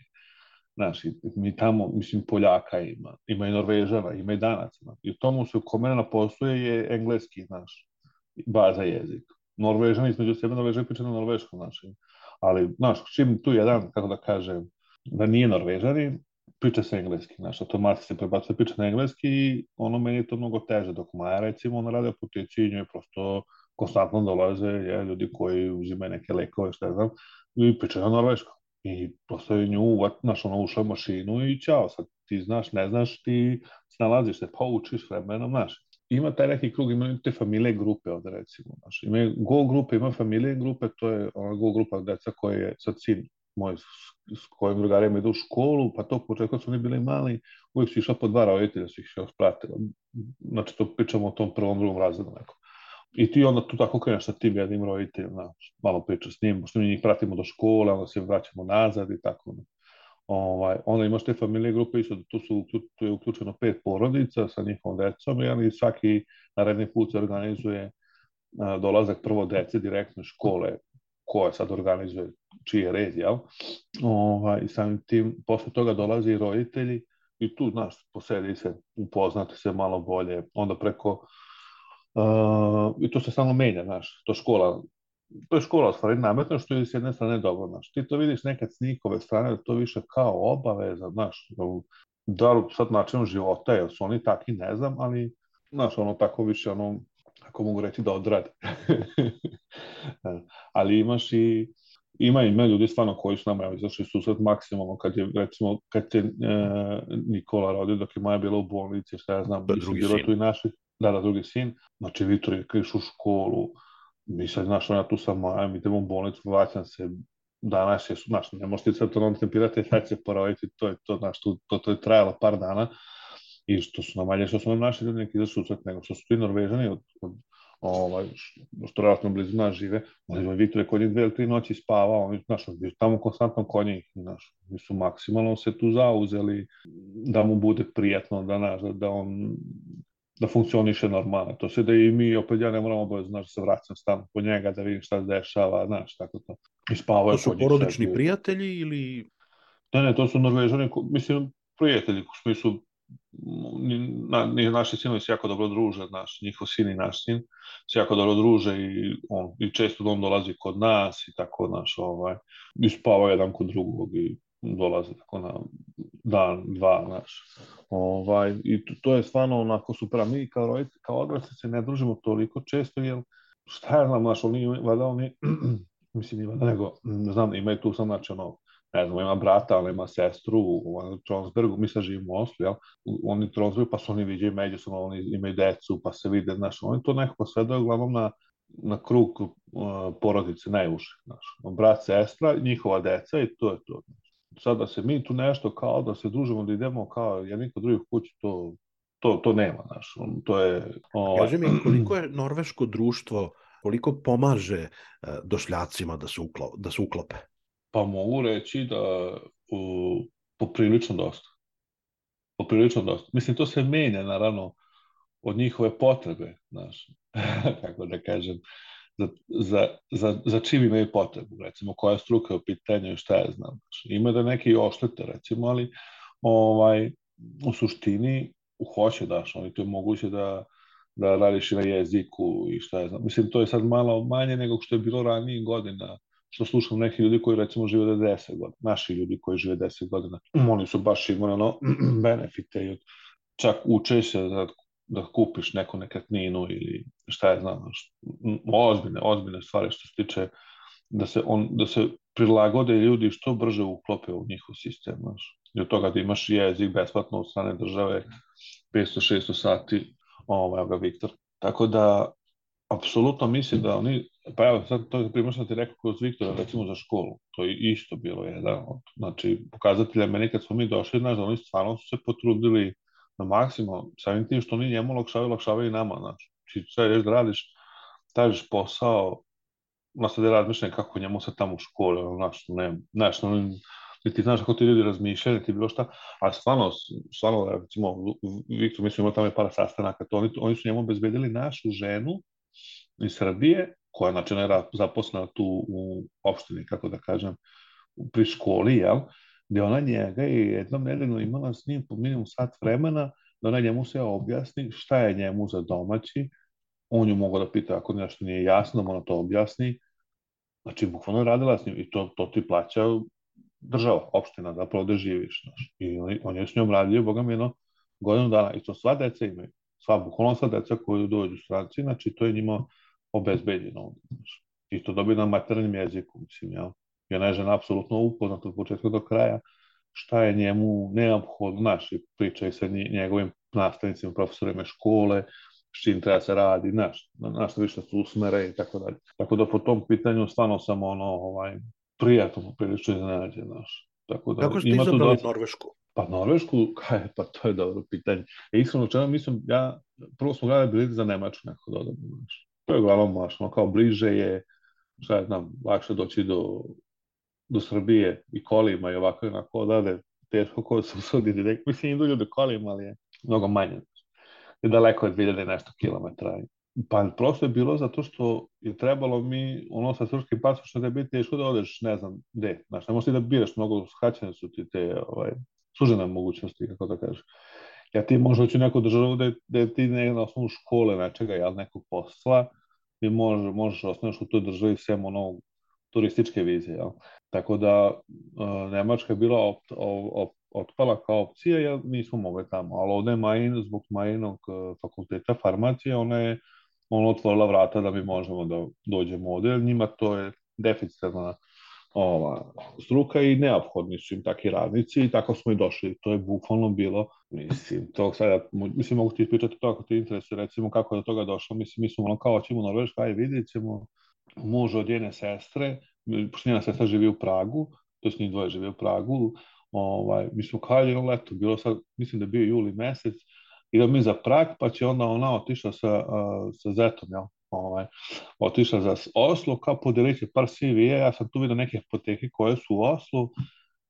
Znaš, mi tamo, mislim, Poljaka ima, ima i Norvežana, ima i Danaca. I u tomu se ko mene posluje je engleski, znaš, baza jezik. Norvežani između sebe Norvežani pričaju na norveškom, znači. Ali, znaš, čim tu jedan, kako da kažem, da nije Norvežani, priča se engleski, znaš, automatski se prebacuje priča na engleski i ono meni je to mnogo teže, dok Maja, recimo, ona radi apoteci i njoj prosto konstantno dolaze je, ljudi koji uzimaju neke lekove, šta znam, i pričaju na norveškom i prosto je nju, znaš, ono, ušla mašinu i ćao, sad ti znaš, ne znaš, ti snalaziš se, pa učiš vremenom, znaš. Ima taj neki krug, imaju te familije grupe ovde, recimo, znaš. Ima go grupe, ima familije grupe, to je ona go grupa deca koja je sad sin moj s kojim drugarima idu u školu, pa to početko su oni bili mali, uvijek su išla po dva roditelja, su ih još pratila. Znači, to pričamo o tom prvom, drugom razredu nekom. I ti onda tu tako kreneš sa tim jednim roditeljem, na, malo pričaš s njim, pošto mi njih pratimo do škole, onda se vraćamo nazad i tako. Ovaj, onda imaš te familije grupe, isto tu, su, tu je uključeno pet porodica sa njihovom decom, i svaki naredni put se organizuje a, dolazak prvo dece direktno škole, koja sad organizuje čiji je red, jel? Ovaj, samim tim, posle toga dolaze i roditelji, i tu, znaš, posedi se, upoznate se malo bolje, onda preko Uh, I to se samo menja, znaš, to škola, to je škola stvari nametno što je s jedne strane dobro, znaš. Ti to vidiš nekad s njihove strane, da to više kao obaveza, znaš, da li sad načinom života, jer su oni takvi, ne znam, ali, znaš, ono tako više, ono, ako mogu reći da odrade. ali imaš i, ima ima ljudi stvarno koji su nama izašli susret maksimalno kad je recimo kad je e, Nikola rodio dok je Maja bila u bolnici šta ja znam, drugi bilo tu i naših da, da, drugi sin, znači Vitor je kriš u školu, mi sad, znaš, ja tu sam, ajmo, idemo u bolnicu, vraćam se, danas je, znaš, ne možete sad to tempirati, sad će poroviti, to je to, znaš, to, to, to je trajalo par dana, i što su nam što su nam naši ljudi neki za susret, nego što su ti Norvežani od, od ovaj, što relativno blizu nas žive, oni Vitor je kod njih dve ili tri noći spavao, oni, znaš, oni tamo konstantno kod njih, znaš, oni su maksimalno se tu zauzeli da mu bude prijetno, da, znaš, da, da on da funkcioniše normalno. To se da i mi, opet ja ne moram obavezno, znaš, da se vraćam stan po njega, da vidim šta se dešava, znaš, tako to. I spavaju To su porodični sebi. prijatelji ili... Ne, ne, to su norvežani, mislim, prijatelji, u smislu, na, naši sinovi se jako dobro druže, naš, njihov sin i naš sin se jako dobro druže i, on, i često on dolazi kod nas i tako, naš, ovaj, i spava jedan kod drugog i dolaze tako na dan, dva, znaš. Ovaj, I to, je stvarno onako super, mi kao roditelji, kao odrasli se ne družimo toliko često, jer šta je znam, znaš, oni, vada oni, mislim, ima nego, ne znam, imaju tu sam, znači, ono, ne znam, ima brata, ona ima sestru u Tronsbergu, mi sad živimo u Oslu, jel? Oni Tronsbergu, pa su oni viđaju međusobno, oni imaju decu, pa se vide, znaš, oni to nekako sve da uglavnom na, na krug uh, porodice najuže, znaš. Brat, sestra, njihova deca i to je to, znaš sad da se mi tu nešto kao da se družimo, da idemo kao jedni kod drugih kući, to, to, to nema, znaš, to je... O... Kaži mi, koliko je norveško društvo, koliko pomaže e, došljacima da se, uklo, da se uklope? Pa mogu reći da u, poprilično dosta. poprilično dosta. Mislim, to se menja, naravno, od njihove potrebe, znaš, kako da kažem, za, za, za, za čim imaju potrebu, recimo koja struka je u pitanju šta je znam. Znaš. Ima da neki oštete, recimo, ali ovaj, u suštini hoće, daš, oni to je moguće da, da radiš i na jeziku i šta je znam. Mislim, to je sad malo manje nego što je bilo ranije godina što slušam neki ljudi koji recimo žive da 10 godina, naši ljudi koji žive 10 godina, oni su baš imali ono benefite i od, čak uče se da, kupiš neku nekretninu ili šta je znam, ozbiljne, ozbiljne stvari što se tiče da se, on, da se prilagode ljudi što brže uklope u njihov sistem, znaš. I od toga da imaš jezik besplatno od strane države 500-600 sati, ovaj, ga Viktor. Tako da, apsolutno mislim da oni, pa evo sad to je primjer što ti rekao kroz Viktora, recimo za školu, to je isto bilo jedan od, znači, pokazatelja meni kad smo mi došli, znaš, da oni stvarno su se potrudili na maksimum, samim tim što oni njemu lakšavaju, lakšavaju i nama, znači, či sve ješ da radiš, tražiš posao, na sad je razmišljanje kako njemu se tamo u školi, ono, znaš, ne, znaš, ono, ti znaš kako ti ljudi razmišljaju, ti bilo šta, a stvarno, stvarno, recimo, Viktor, mislim, imao tamo je para sastanaka, to oni, oni su njemu obezbedili našu ženu, iz Srbije, koja znači je zaposlena tu u opštini, kako da kažem, pri školi, jel? Gde ona njega je jednom nedeljno imala s njim po minimum sat vremena da ona njemu se objasni šta je njemu za domaći, on ju mogu da pita ako nešto nije jasno, da ona to objasni, znači bukvalno radila s njim i to, to ti plaća država, opština, zapravo da živiš. Znaš. I on, on je s njom radio, boga mi, jedno godinu dana. I to sva deca imaju. Sva, bukvalno sva deca koju dođu stranci, znači to je njima obezbeđeno ovde. Znaš. I to dobije na maternjem jeziku, mislim, jel? I je žena apsolutno upoznata od početka do kraja šta je njemu neophodno, znaš, i priča i sa njegovim nastavnicima, profesorima škole, s čim treba se radi, znaš, na što više su usmere i tako dalje. Tako da po tom pitanju stvarno sam ono, ovaj, prijatno prilično iznenađen, znaš. Tako da, Kako ste izabrali dosta... Norvešku? Pa Norvešku, kaj, pa to je dobro pitanje. E, iskreno čemu mislim, ja, prvo smo gledali bileti za Nemačku nekako da odabimo, znaš. To je uglavnom baš, ono kao bliže je, šta je znam, lakše doći do, do Srbije i kolima i ovako i onako odade, teško ko se usudi direkt, mislim idu ljudi kolima, ali je mnogo manje. Je daleko je 2000 nešto kilometra. Pa prosto je bilo zato što je trebalo mi, ono sa srpskim pasošom da biti teško da odeš, ne znam, gde. Znaš, ne možeš da biraš, mnogo skraćene su ti te ovaj, sužene mogućnosti, kako da kažeš. Ja ti možda hoću neku državu da, da ti ne na osnovu škole nečega, jel, nekog posla, i možeš, možeš osnoviš u toj državi sem ono turističke vizije. Jel? Tako da uh, Nemačka je bila op, op, otpala kao opcija, jer nismo mogli tamo. Ali ovde je Majin, zbog Majinog uh, fakulteta farmacije, ona je on otvorila vrata da mi možemo da dođemo ovde, njima to je deficitarna ova, struka i neophodni su im takvi radnici i tako smo i došli. To je bukvalno bilo, mislim, to sada, mislim, mogu ti ispričati to ako ti interesuje, recimo kako je do toga došlo, mislim, mi smo ono kao ćemo Norveška, aj vidjet ćemo muž od jedne sestre, pošto njena sestra živi u Pragu, to njih dvoje živi u Pragu, ovaj, mi smo kao jedno leto, bilo sad, mislim da je bio juli mesec, idemo mi za Prag, pa će onda ona otišla sa, uh, sa Zetom, jel? Ovaj, otišla za Oslo, kao podelit par CV-a, ja sam tu vidio neke apoteke koje su u Oslu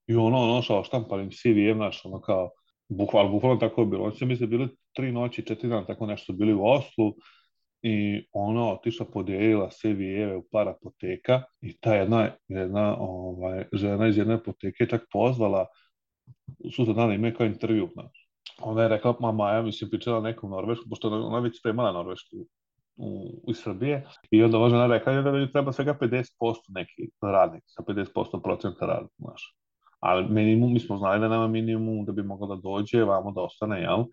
i ono, ono šao štampalim CV-em, znaš, ono kao, bukvalno, bukvalno tako je bilo. Oni su se bili tri noći, četiri dana, tako nešto bili u Oslu i ona otišla podelila CV-eve u par apoteka i ta jedna, jedna ovaj, žena iz jedne apoteke čak pozvala sutra dana ime kao intervju, znaš ona je rekla, ma Maja, mislim, pričala nekom Norvešku, pošto ona već spremala Norvešku u, u Srbije, i onda ova žena rekla da je treba svega 50% neki radnik, sa 50% procenta rada, znaš. Ali minimum, mi smo znali da nema minimum da bi mogla da dođe, vamo da ostane, jel?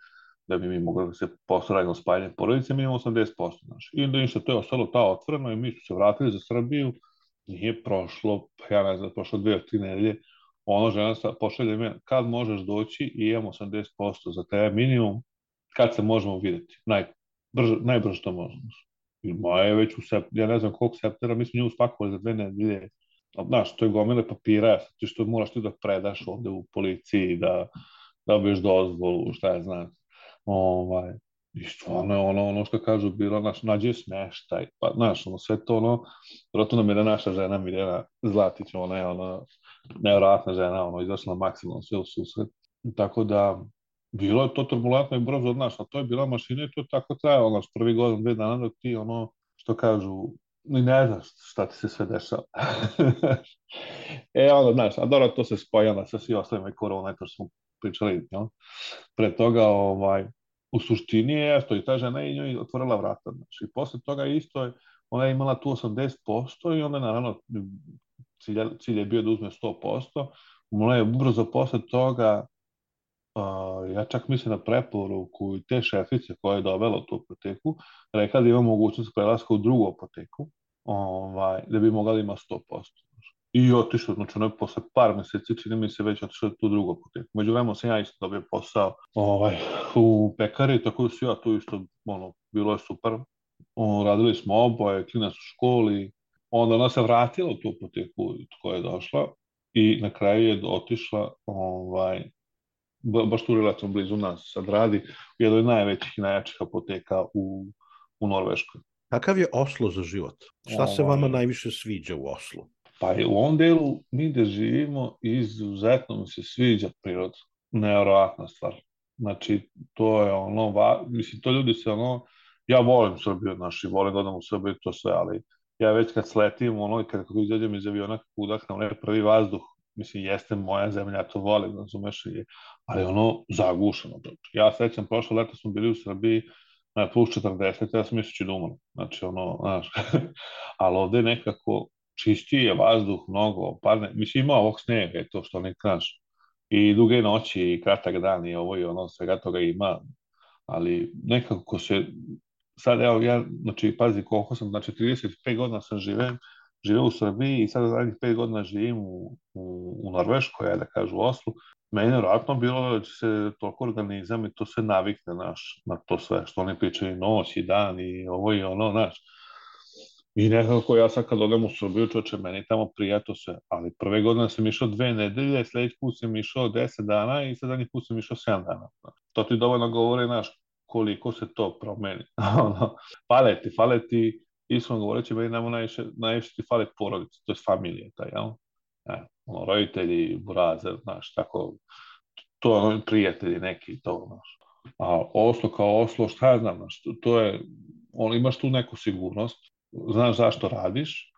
Da bi mi mogli da se postavljamo spajanje porodice, minimum 80%, znaš. I onda ništa, to je ostalo ta otvoreno i mi smo se vratili za Srbiju, nije prošlo, ja ne znam, prošlo dve, tri nedelje, ono žena sa, pošalje me kad možeš doći i imamo 80% za tebe minimum, kad se možemo videti, Naj, brž, najbrže što možemo. I moja je već u sept, ja ne znam koliko septembra, mi smo nju spakovali za dve nedelje, znaš, to je gomile papira, ti što moraš ti da predaš ovde u policiji, da dobiješ dozvolu, šta je znam. Ovaj, I stvarno je ono, ono što kažu bilo, naš, nađe smeštaj, pa, znaš, ono, sve to, ono, vjerojatno nam je da naša žena Mirjana Zlatić, ona je, ono, nevjerojatna žena, ono, izašla maksimum sve u susret. Tako da, bilo je to turbulentno i brzo od nas, a to je bila mašina i to je tako trajalo, znaš, prvi godin, dve dana dok ti ono, što kažu, ni ne znaš šta ti se sve dešava. e, onda, znaš, a dobro, to se spoja sa svi ostalim i korona, to smo pričali, no? Pre toga, ovaj, u suštini je, eto, i ta žena i njoj otvorila vrata, znači, posle toga isto je, ona je imala tu 80% i onda, naravno, cilj, cilj je bio da uzme 100%, ona je ubrzo posle toga Uh, ja čak mislim na preporuku i te šefice koja je dovela tu apoteku, rekla da ima mogućnost prelaska u drugu apoteku, ovaj, da bi mogla da ima 100%. I otišao, znači ono je posle par meseci, čini mi se već otišao tu drugu apoteku. Među vremenu sam ja isto dobio posao ovaj, u pekari, tako da su ja tu isto, ono, bilo je super. O, radili smo oboje, klinac u školi, onda ona se vratila u tu apoteku koja je došla i na kraju je otišla ovaj, baš tu relativno blizu nas sad radi, u jednoj najvećih i najjačih apoteka u, u Norveškoj. Kakav je Oslo za život? Šta se vama najviše sviđa u Oslu? Pa u ovom delu mi gde živimo izuzetno mi se sviđa priroda. Nevjerojatna stvar. Znači, to je ono, va, mislim, to ljudi se ono, ja volim Srbiju, znači, volim da odam u Srbiju, to sve, ali ja već kad sletim, ono, i kad, kad izađem iz aviona, kako udahnem, onaj prvi vazduh, mislim, jeste moja zemlja, ja to volim, razumeš, i, ali ono, zagušeno. Ja sećam, prošle leta smo bili u Srbiji, na plus 40, ja sam mislići da umrem. Znači, ono, znaš, ali ovde nekako čistiji je vazduh mnogo, parne, mislim, ima ovog snega i to što ne znaš, i duge noći i kratak dan i ovo i ono, svega toga ima, ali nekako se, sad evo ja, znači, pazi koliko sam, znači 35 godina sam živeo, živeo u Srbiji i sada zadnjih 5 godina živim u, u, u Norveškoj, ja da kažu u Oslu, meni je vjerojatno bilo da će se toliko organizam i to sve navikne naš, na to sve što oni pričaju noć i dan i ovo i ono, znaš. I nekako ja sad kad odem u Srbiju, čoče, meni tamo prijato se, ali prve godine sam išao dve nedelje, sledeći put sam išao deset dana i zadnji put sam išao 7 dana. To ti dovoljno govori, znaš, koliko se to promeni. fale ti, fale ti, iskreno govoreći, meni namo najviše, najviše ti fale porodice, to je familije, taj, jel? E, ono, roditelji, burazer, znaš, tako, to ono, prijatelji neki, to, znaš. A Oslo kao Oslo, šta ja znam, znaš, to je, on, imaš tu neku sigurnost, znaš zašto radiš,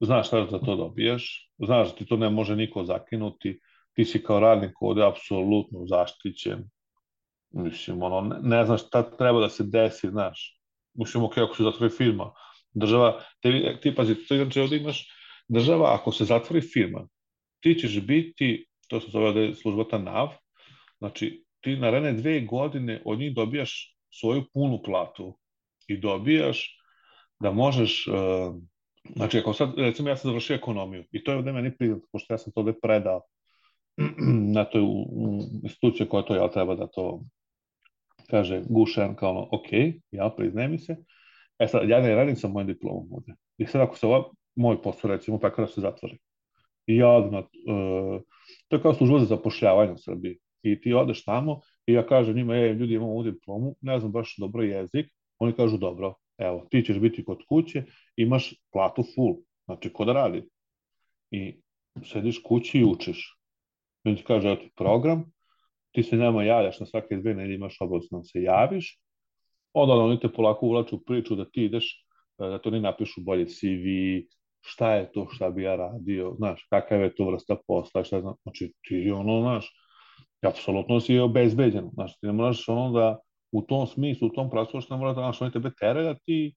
znaš šta za to dobijaš, znaš da ti to ne može niko zakinuti, ti si kao radnik ovde apsolutno zaštićen, mislim, ono, ne, ne znaš šta treba da se desi, znaš, mislim, ok, ako se zatvori firma, država, te, ti pazi, to znači ovde imaš, država, ako se zatvori firma, ti ćeš biti, to se zove ovde službata NAV, znači ti naredne dve godine od njih dobijaš svoju punu platu i dobijaš da možeš, uh, znači ako sad, recimo ja sam završio ekonomiju i to je ovde meni priznat, pošto ja sam to ovde predao na toj instituciji koja to ja treba da to kaže gušen kao ono, ok, ja priznajem mi se, e sad, ja ne radim sa mojim diplomom ovde. I sad ako se ova, moj posao, recimo, pekara se zatvori, i ja odmah, uh, to je kao služba za zapošljavanje u Srbiji, i ti odeš tamo i ja kažem njima, ej, ljudi imamo ovu diplomu, ne znam baš dobro jezik, oni kažu, dobro, evo, ti ćeš biti kod kuće, imaš platu full, znači ko da radi. I sediš kući i učiš. I ti kaže, ti program, ti se nama javljaš na svake dve nedelje, imaš obavezno da se javiš, onda oni te polako ulaču u priču da ti ideš, da to oni napišu bolje CV, šta je to šta bi ja radio, znaš, kakav je to vrsta posla, šta znam, znači ti ono, znaš, apsolutno si obezbeđen, znaš, ti ne moraš ono da u tom smislu, u tom pravcu, što mora da, znaš, oni tebe tere da ti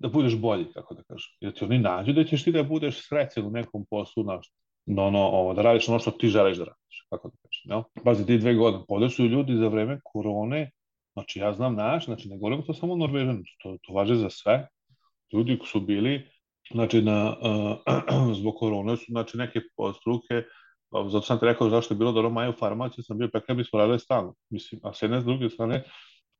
da budeš bolji, kako da kažem. Da ti oni nađu da ćeš ti da budeš srećen u nekom poslu, znaš, da, ono, ovo, da radiš ono što ti želiš da radiš, kako da kažem. Ja? Pazi, ti dve godine, ovde su ljudi za vreme korone, znači ja znam naš, znači ne govorim to samo Norvežan, to, to važe za sve, ljudi su bili, znači na, uh, zbog korone su, znači neke struke, zato sam ti rekao zašto je bilo dobro Maju farmaciju, sam bio pekar, mi smo radili stalno. Mislim, a s jedne s druge strane,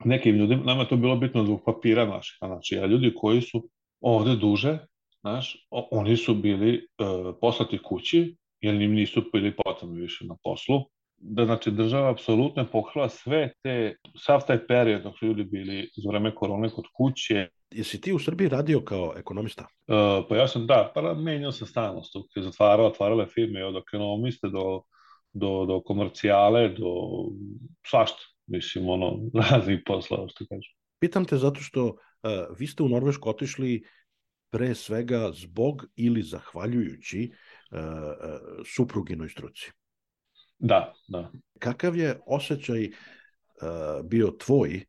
nekim ljudima, nama je to bilo bitno zbog papira naših, znači, a ljudi koji su ovde duže, znaš, oni su bili uh, poslati kući, jer im nisu bili potrebni više na poslu, da znači država apsolutno je pokrila sve te, sav taj period dok su ljudi bili za vreme korone kod kuće. Jesi ti u Srbiji radio kao ekonomista? Uh, pa ja sam, da, pa menjao sam stalno, je zatvarao, otvarale firme od ekonomiste do, do, do komercijale, do svašta. Mislim, ono, raznih poslova, što kažem. Pitam te zato što uh, vi ste u Norvešku otišli pre svega zbog ili zahvaljujući uh, uh, supruginoj struci. Da, da. Kakav je osjećaj uh, bio tvoj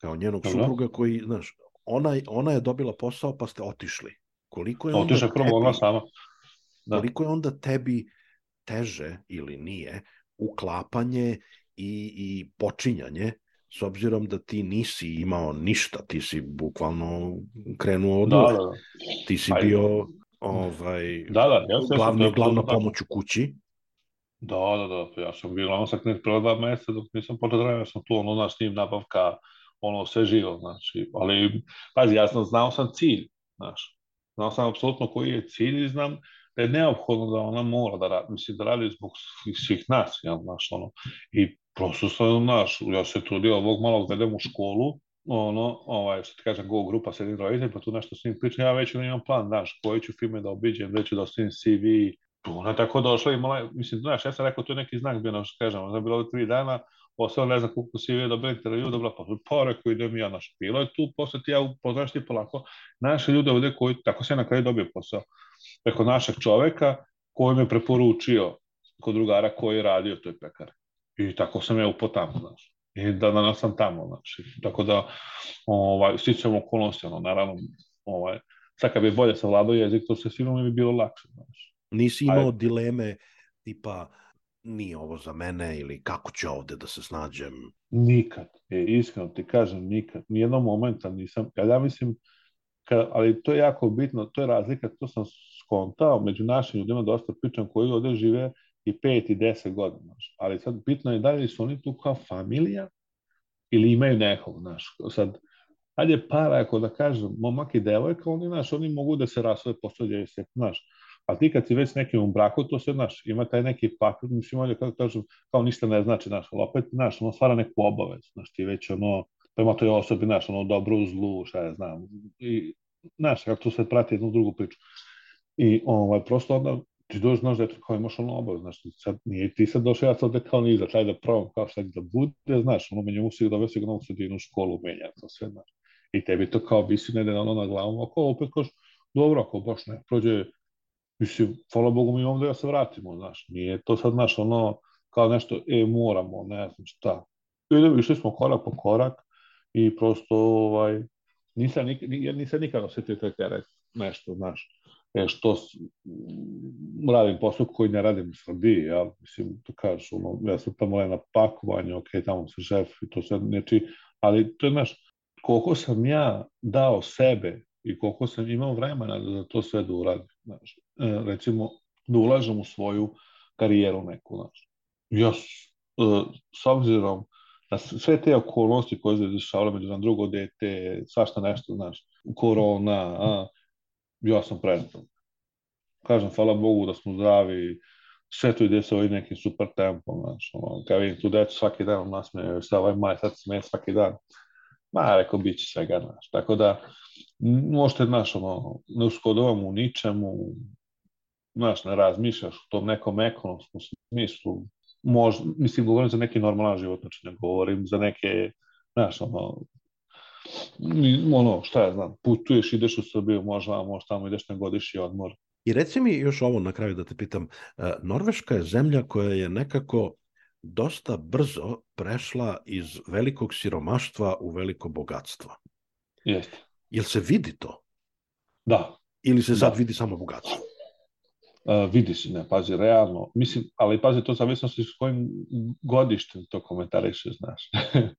kao njenog Dobro. supruga koji, znaš, ona, ona je dobila posao pa ste otišli. Koliko je onda Otišla prvo ona sama. Da. Koliko je onda tebi teže ili nije uklapanje i, i počinjanje s obzirom da ti nisi imao ništa, ti si bukvalno krenuo od Da, da, da. Ti si i- bio ovaj, Da, da, ja sam glavni, da- glavna da- pomoć u kući. Da, da, da, ja sam bio ono sa knjeg prva dva meseca dok nisam počeo da ja sam tu ono na s njim nabavka, ono sve živo, znači, ali, pazi, ja sam znao sam cilj, znaš, znao sam apsolutno koji je cilj i znam da je neophodno da ona mora da radi, mislim, da radi zbog svih, svih nas, ja, znaš, ono, i prosto sam, znaš, ja se trudio ovog malo vedem u školu, ono, ovaj, što ti kažem, go grupa, sedim roditelj, pa tu nešto s njim pričam, ja već imam plan, znaš, koje ću firme da obiđem, gde ću da ostavim CV, ona je tako došla i imala, je- mislim, znaš, ja sam rekao, to je neki znak bio, što kažem, ona je ovdje tri dana, ostalo ne znam koliko si je dobila intervju, dobila pa, pa rekao, idem ja, naš, bilo je tu, posle ti ja upoznaš ti polako, naše ljude ovde koji, tako se na kraju dobio posao, preko našeg čoveka koji me preporučio kod drugara koji je radio toj pekari. I tako sam ja upao tamo, znaš. I da danas sam tamo, znači. Tako da, ovaj, stičem okolnosti, ono, naravno, ovaj, sad kad bi bolje savladao jezik, to se sigurno bi bilo lakše, znaš. Nisi imao Ajde. dileme tipa nije ovo za mene ili kako ću ovde da se snađem. Nikad, e, iskreno ti kažem, nikad, nijednog momenta nisam, ja, ja mislim, ka, ali to je jako bitno, to je razlika, to sam skontao, među našim ljudima dosta pričam koji ovde žive i pet i deset godina, ali sad bitno je da li su oni tu kao familija ili imaju nekog, znaš, sad, ajde para, ako da kažem, momak i devojka, oni, znaš, oni mogu da se rasove, posvađaju se, znaš, a ti kad si već nekim u braku, to se, znaš, ima taj neki papir, mislim, ovdje, kako kažem, kao ništa ne znači, znaš, ali opet, znaš, ono stvara neku obavezu, znaš, ti već, ono, prema toj osobi, znaš, ono, dobro u zlu, šta ja znam, i, znaš, kako to sve prati jednu drugu priču. I, ovaj, prosto onda, ti dođeš, znaš, da kao imaš ono obavezu, znaš, sad, nije ti sad došao, ja sad ovde kao niza, taj da probam, kao šta da bude, znaš, ono, menje musik da se ga novu sredinu, školu, menja, to sve, znaš. I tebi to kao visi negde ono na glavom, ako opet kažeš, dobro, ako baš ne prođe, mislim, hvala Bogu mi imamo da ja se vratimo, znaš, nije to sad, znaš, ono, kao nešto, e, moramo, ne znam šta. Idemo, išli smo korak po korak i prosto, ovaj, nisam, nik, nisam nikad osetio taj teret, nešto, znaš, što s, m, radim posao koji ne radim u Srbiji, ja, mislim, to kažeš, ono, ja sam tamo na pakovanju, ok, tamo sam šef i to sve, neči, ali to je, znaš, koliko sam ja dao sebe i koliko sam imao vremena da to sve da uradim, znaš, e, recimo, da ulažem u svoju karijeru neku, znaš. Ja, s, e, obzirom na sve te okolnosti koje se dešavale među nam drugo dete, svašta nešto, znaš, korona, a, ja sam predan. Kažem, hvala Bogu da smo zdravi, sve to ide sa ovim nekim super tempom, znaš, ono, kad vidim tu decu svaki dan, nasmeju, šta ovaj maj, sad sme svaki dan, ma, rekao, bit će svega, znaš, tako da, možete, znaš, ono, ne uskodovam u ničemu, znaš, ne razmišljaš u tom nekom ekonomskom smislu, možda, mislim, govorim za neki normalan život, znači ne govorim za neke, znaš, ono, ono, šta ja znam, putuješ, ideš u Srbiju, možda, možda tamo ideš na godišnji odmor. I reci mi još ovo na kraju da te pitam. E, Norveška je zemlja koja je nekako dosta brzo prešla iz velikog siromaštva u veliko bogatstvo. Jeste. Jel se vidi to? Da. Ili se sad Da. vidi samo bogatstvo? Uh, vidi se, ne, pazi, realno, mislim, ali pazi, to zavisnosti s kojim godištem to komentariše, znaš.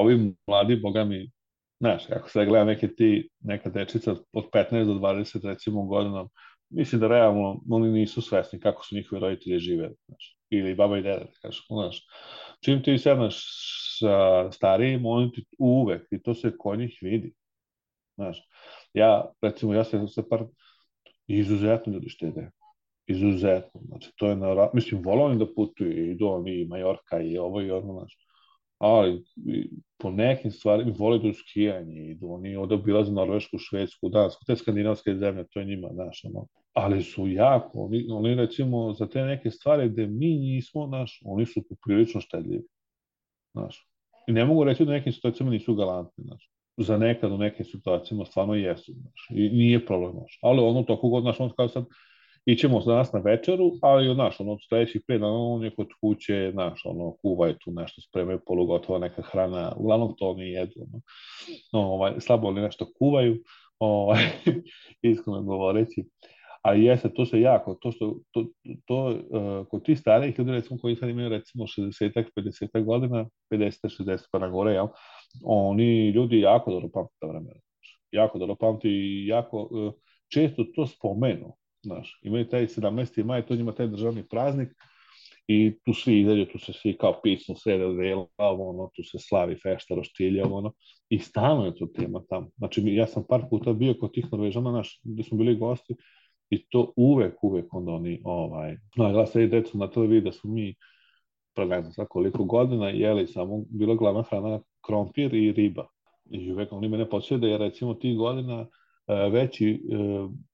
Ovi mladi, boga mi, znaš, ako se gleda neke ti, neka dečica od 15 do 20, recimo, godina, mislim da realno oni nisu svesni kako su njihovi roditelji žive, znaš, ili baba i deda, da kažeš, znaš. Čim ti sednaš sa starijim, oni ti uvek, i to se kod njih vidi, znaš. Ja, recimo, ja se sa par izuzetno ljudi štede, izuzetno, znači to je na, mislim, oni da putuju, idu oni i Majorka i ovo i ono, znaš, ali po nekim stvarima vole da skijanje, idu oni ovde obilaze Norvešku, Švedsku, Dansku, te skandinavske zemlje, to je njima, znaš, ono, ali su jako, oni, oni recimo za te neke stvari gde mi nismo, znaš, oni su poprilično štedljivi, znaš, I ne mogu reći da nekim situacijama nisu galantni, znaš. Za nekad u nekim situacijama stvarno jesu, znaš. I nije problem, znaš. Ali ono toliko god, znaš, on kao sad, ićemo danas na večeru, ali znaš, ono, od sledećih pet dana on je kod kuće, znaš, ono, kuvaju tu nešto, spremaju polugotova neka hrana, uglavnom to oni jedu, ono, no, ovaj, slabo oni nešto kuvaju, ovaj, iskreno govoreći, ali jeste, to se jako, to što, to, to uh, kod tih starijih ljudi, recimo, koji sad imaju, recimo, 60 50 godina, 50 60 pa na gore, jel, oni ljudi jako dobro pamte ta vremena, jako dobro pamte i jako uh, često to spomenu, Znaš, imaju taj 17. maj, to njima taj državni praznik i tu svi izađu, tu se svi kao pisno srede vela, ono, tu se slavi fešta, roštilja, ono, i stalno je to tema tamo. Znači, ja sam par puta bio kod tih Norvežana, naš, gde smo bili gosti, i to uvek, uvek onda oni, ovaj, no, glasaju decu na televiziji da smo mi, pre ne znam koliko godina, jeli samo, bila glavna hrana krompir i riba. I uvek oni mene počeli da je recimo tih godina veći e,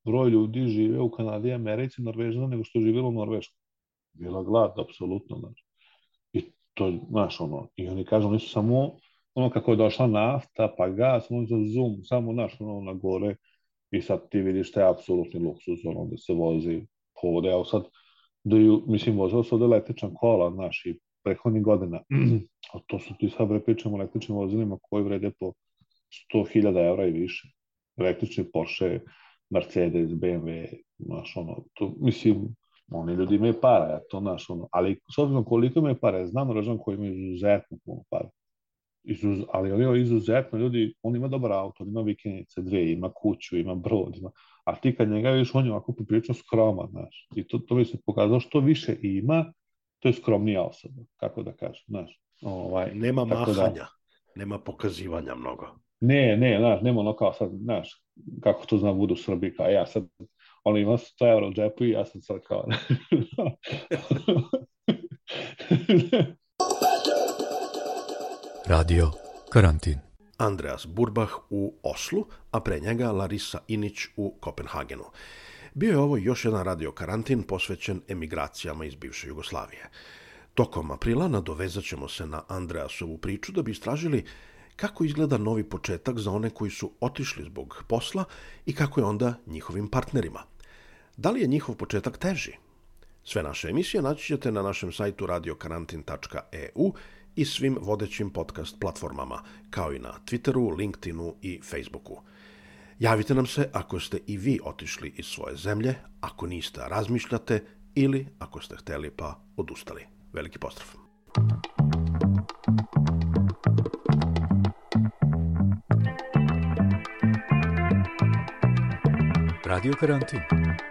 broj ljudi žive u Kanadi, Americi, Norvežana nego što je živjelo u Norveškoj. Bila glad, apsolutno, znači. I to, znaš, ono, i oni kažu, oni su samo, ono, kako je došla nafta, pa gas, ono, za zoom, samo, znaš, ono, na gore, i sad ti vidiš šta je apsolutni luksus, ono, da se vozi povode, evo sad, da ju, mislim, vozio se od električna kola, znaš, i prehodnih godina, a to su ti sad pričamo o električnim vozilima koji vrede po 100.000 evra i više električni Porsche, Mercedes, BMW, znaš, ono, to, mislim, oni ljudi imaju para, ja to, znaš, ono, ali s obzirom koliko imaju para, ja znam ražan koji imaju izuzetno puno para. Izuz, ali oni izuzetno ljudi, on ima dobar auto, on ima vikendice dve, ima kuću, ima brod, ima, a ti kad njega vidiš, on je ovako poprilično skroman, znaš, i to, to bi se pokazalo što više ima, to je skromnija osoba, kako da kažem, znaš. Ovaj, nema da- mahanja, da, nema pokazivanja mnogo. Ne, ne, znaš, nema ono kao sad, znaš, kako to zna budu u Srbiji, kao ja sad, ono ima 100 euro u džepu i ja sam sad kao... Radio Karantin. Andreas Burbach u Oslu, a pre njega Larisa Inić u Kopenhagenu. Bio je ovo još jedan radio karantin posvećen emigracijama iz bivše Jugoslavije. Tokom aprila nadovezat ćemo se na Andreasovu priču da bi istražili kako izgleda novi početak za one koji su otišli zbog posla i kako je onda njihovim partnerima. Da li je njihov početak teži? Sve naše emisije naći ćete na našem sajtu radiokarantin.eu i svim vodećim podcast platformama, kao i na Twitteru, LinkedInu i Facebooku. Javite nam se ako ste i vi otišli iz svoje zemlje, ako niste, razmišljate ili ako ste hteli pa odustali. Veliki pozdrav! Radio Karantin.